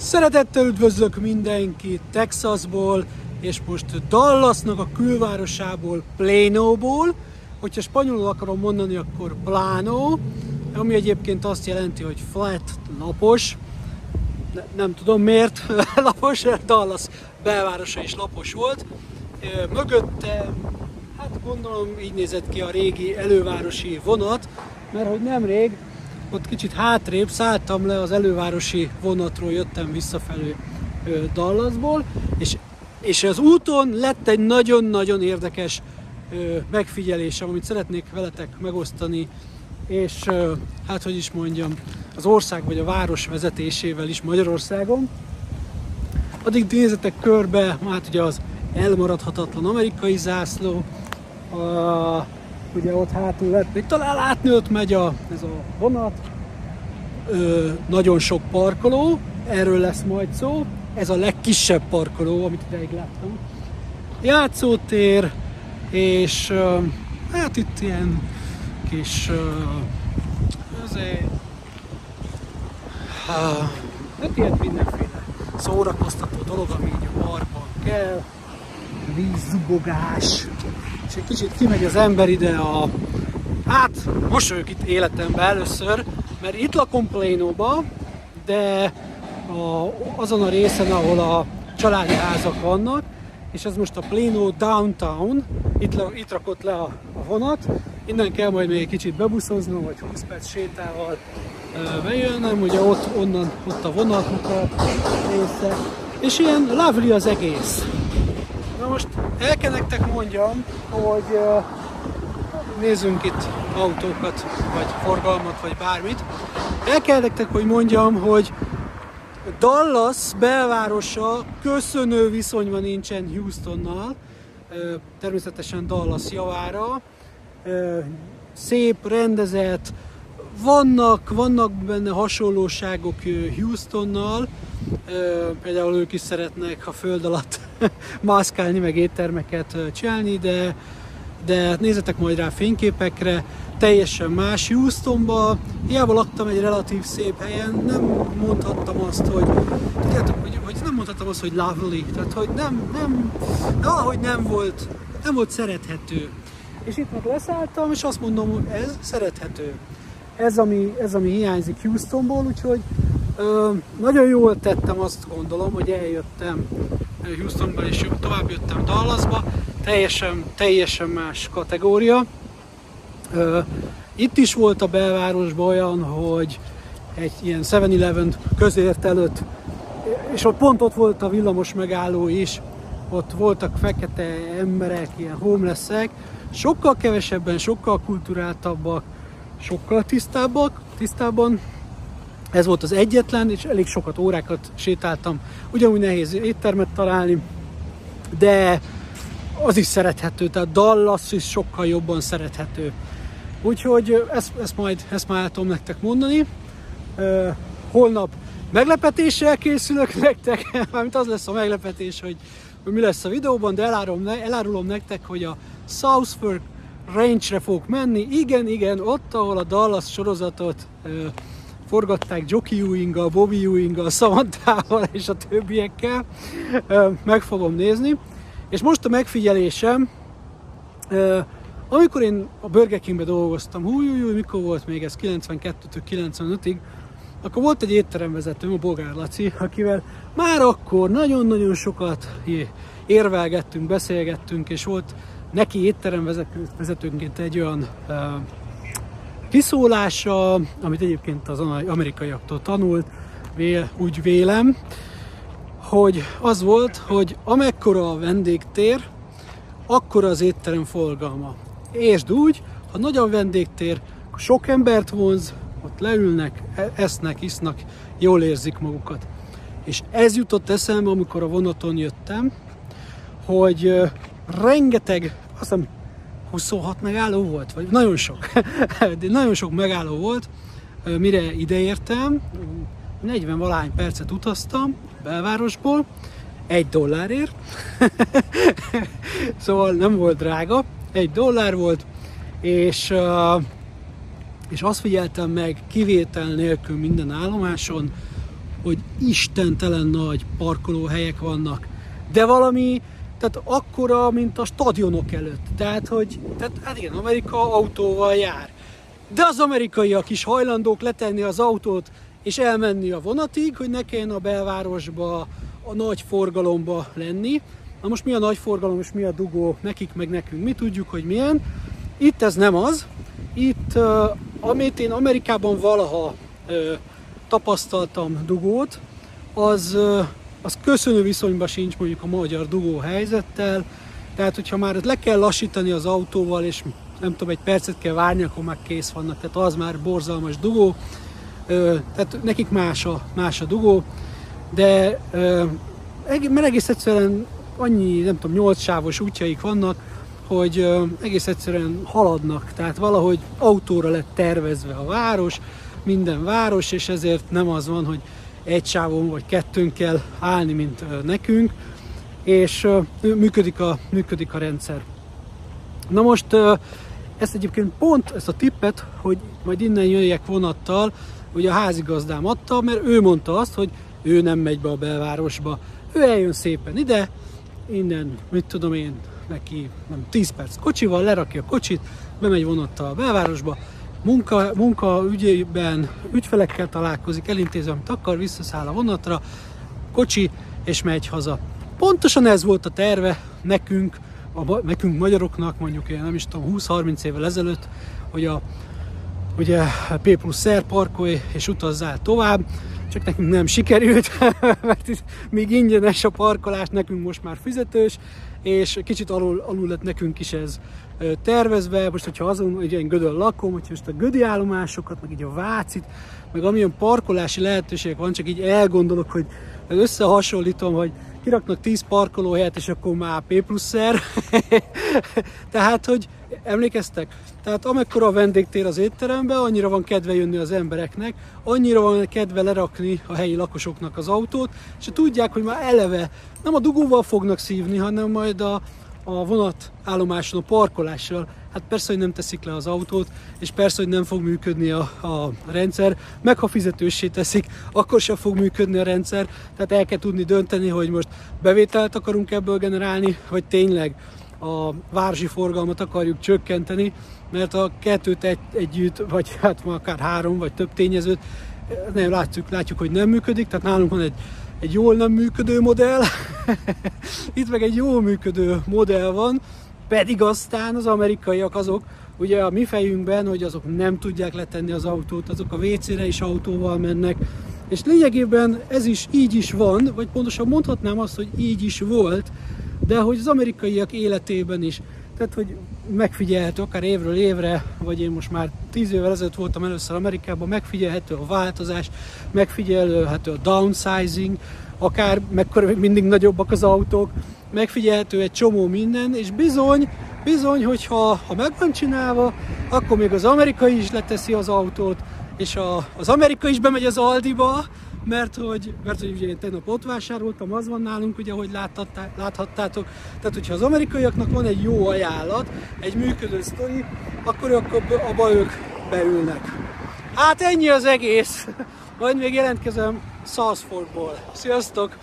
Szeretettel üdvözlök mindenkit Texasból, és most Dallasnak a külvárosából, Plano-ból. Hogyha spanyolul akarom mondani, akkor Plano, ami egyébként azt jelenti, hogy flat, lapos. Ne, nem tudom miért lapos, Dallas belvárosa is lapos volt. Mögötte, hát gondolom így nézett ki a régi elővárosi vonat, mert hogy nemrég ott kicsit hátrébb szálltam le az elővárosi vonatról, jöttem visszafelé Dallasból, és, és az úton lett egy nagyon-nagyon érdekes megfigyelésem, amit szeretnék veletek megosztani, és hát hogy is mondjam, az ország vagy a város vezetésével is Magyarországon. Addig nézzetek körbe, hát ugye az elmaradhatatlan amerikai zászló, a, ugye ott hátul lehet, még talán látni, ott megy a, ez a vonat, Ö, nagyon sok parkoló, erről lesz majd szó, ez a legkisebb parkoló, amit ideig láttam. Játszótér, és ö, hát itt ilyen kis ö, azért, hát ilyen mindenféle szórakoztató dolog, ami így a parkban kell, vízzubogás, és egy kicsit kimegy az ember ide a... Hát, most vagyok itt életemben először, mert itt lakom Plano-ba, de a, azon a részen, ahol a családi házak vannak, és ez most a Plano Downtown, itt, le, itt rakott le a, a vonat, innen kell majd még egy kicsit bebuszoznom, vagy 20 perc sétával e, bejönnöm, ugye ott, onnan, ott a vonatmukat része, és ilyen lovely az egész. Most el kell nektek mondjam, hogy nézzünk itt autókat, vagy forgalmat, vagy bármit. El kell nektek, hogy mondjam, hogy Dallas belvárosa köszönő viszonyban nincsen Houstonnal, természetesen Dallas javára. Szép, rendezett, vannak, vannak benne hasonlóságok Houstonnal, például ők is szeretnek a föld alatt mászkálni, meg éttermeket csinálni, de, de nézzetek majd rá fényképekre, teljesen más Houstonba, hiába laktam egy relatív szép helyen, nem mondhattam azt, hogy tudjátok, hogy, hogy nem mondhattam azt, hogy lovely, tehát hogy nem, nem, valahogy nem volt, nem volt szerethető. És itt meg leszálltam, és azt mondom, hogy ez szerethető. Ez ami, ez, ami hiányzik Houstonból, úgyhogy ö, nagyon jól tettem azt gondolom, hogy eljöttem Houstonba, és tovább jöttem Dallasba, teljesen, teljesen más kategória. Itt is volt a belvárosban olyan, hogy egy ilyen 7-Eleven közért előtt, és ott pont ott volt a villamos megálló is, ott voltak fekete emberek, ilyen homelessek, sokkal kevesebben, sokkal kulturáltabbak, sokkal tisztábbak, tisztában. Ez volt az egyetlen, és elég sokat órákat sétáltam. Ugyanúgy nehéz éttermet találni, de az is szerethető, tehát Dallas is sokkal jobban szerethető. Úgyhogy ezt, ezt majd ezt már el tudom nektek mondani. Holnap meglepetéssel készülök nektek, mármint az lesz a meglepetés, hogy, mi lesz a videóban, de elárulom, elárulom nektek, hogy a South Fork Range-re fogok menni. Igen, igen, ott, ahol a Dallas sorozatot forgatták Jockey Ewing-gal, Bobby Ewing-gal, Samantha-val és a többiekkel. Meg fogom nézni. És most a megfigyelésem, amikor én a Burger Kingbe dolgoztam, hú, hú, hú, mikor volt még ez, 92-től 95-ig, akkor volt egy étteremvezetőm, a Bogár Laci, akivel már akkor nagyon-nagyon sokat érvelgettünk, beszélgettünk, és volt neki étteremvezetőnként egy olyan kiszólása, amit egyébként az amerikaiaktól tanult, vél, úgy vélem, hogy az volt, hogy amekkora a vendégtér, akkor az étterem forgalma. Értsd úgy, ha nagy a vendégtér, sok embert vonz, ott leülnek, e- esznek, isznak, jól érzik magukat. És ez jutott eszembe, amikor a vonaton jöttem, hogy rengeteg, azt hiszem 26 megálló volt, vagy nagyon sok, de nagyon sok megálló volt, mire ideértem, 40 valány percet utaztam belvárosból, egy dollárért, szóval nem volt drága, egy dollár volt, és, és azt figyeltem meg kivétel nélkül minden állomáson, hogy istentelen nagy parkolóhelyek vannak. De valami, tehát akkora, mint a stadionok előtt. Tehát, hogy, tehát hát igen, Amerika autóval jár. De az amerikaiak is hajlandók letenni az autót és elmenni a vonatig, hogy ne kelljen a belvárosba, a nagy forgalomba lenni. Na most mi a nagy forgalom és mi a dugó nekik meg nekünk? Mi tudjuk, hogy milyen. Itt ez nem az. Itt, amit én Amerikában valaha tapasztaltam dugót, az, az köszönő viszonyban sincs mondjuk a magyar dugó helyzettel. Tehát, hogyha már le kell lassítani az autóval, és nem tudom, egy percet kell várni, akkor már kész vannak. Tehát az már borzalmas dugó. Tehát nekik más a, más a dugó, de mert egész egyszerűen annyi, nem tudom, nyolc sávos útjaik vannak, hogy egész egyszerűen haladnak, tehát valahogy autóra lett tervezve a város, minden város, és ezért nem az van, hogy egy sávon vagy kettőn kell állni, mint nekünk, és működik a, működik a rendszer. Na most ezt egyébként pont, ezt a tippet, hogy majd innen jöjjek vonattal, ugye a házigazdám adta, mert ő mondta azt, hogy ő nem megy be a belvárosba, ő eljön szépen ide, innen, mit tudom én, neki nem 10 perc kocsival, lerakja a kocsit, bemegy vonattal a belvárosba, munka, munka ügyében ügyfelekkel találkozik, elintézi, amit akar, visszaszáll a vonatra, kocsi, és megy haza. Pontosan ez volt a terve nekünk, a, nekünk magyaroknak, mondjuk én nem is tudom, 20-30 évvel ezelőtt, hogy a ugye P plusz R parkolj és utazzál tovább, csak nekünk nem sikerült, mert itt még ingyenes a parkolás, nekünk most már fizetős, és kicsit alul, alul lett nekünk is ez tervezve, most hogyha azon, hogy én Gödön lakom, hogyha most a Gödi állomásokat, meg így a Vácit, meg amilyen parkolási lehetőségek van, csak így elgondolok, hogy összehasonlítom, hogy kiraknak 10 parkolóhelyet, és akkor már P pluszer. Tehát, hogy emlékeztek? Tehát amekkora a vendégtér az étterembe, annyira van kedve jönni az embereknek, annyira van kedve lerakni a helyi lakosoknak az autót, és tudják, hogy már eleve nem a dugóval fognak szívni, hanem majd a, a vonat állomáson a parkolással. Hát persze, hogy nem teszik le az autót, és persze, hogy nem fog működni a, a rendszer, meg ha fizetőssé teszik, akkor sem fog működni a rendszer, tehát el kell tudni dönteni, hogy most bevételt akarunk ebből generálni, vagy tényleg a városi forgalmat akarjuk csökkenteni, mert a kettőt egy, együtt, vagy hát ma akár három, vagy több tényezőt, nem látjuk, látjuk, hogy nem működik, tehát nálunk van egy, egy jól nem működő modell, itt meg egy jól működő modell van, pedig aztán az amerikaiak azok, ugye a mi fejünkben, hogy azok nem tudják letenni az autót, azok a WC-re is autóval mennek, és lényegében ez is így is van, vagy pontosan mondhatnám azt, hogy így is volt, de hogy az amerikaiak életében is, tehát hogy megfigyelhető akár évről évre, vagy én most már tíz évvel ezelőtt voltam először Amerikában, megfigyelhető a változás, megfigyelhető a downsizing, akár még mindig nagyobbak az autók, megfigyelhető egy csomó minden, és bizony, bizony, hogyha ha meg van csinálva, akkor még az amerikai is leteszi az autót, és a, az amerikai is bemegy az Aldiba, mert hogy, mert hogy ugye én tegnap ott vásároltam, az van nálunk, ugye, ahogy láthattátok. Tehát, hogyha az amerikaiaknak van egy jó ajánlat, egy működő sztori, akkor, akkor abba ők beülnek. Hát ennyi az egész. Majd még jelentkezem Salesforce-ból. Sziasztok!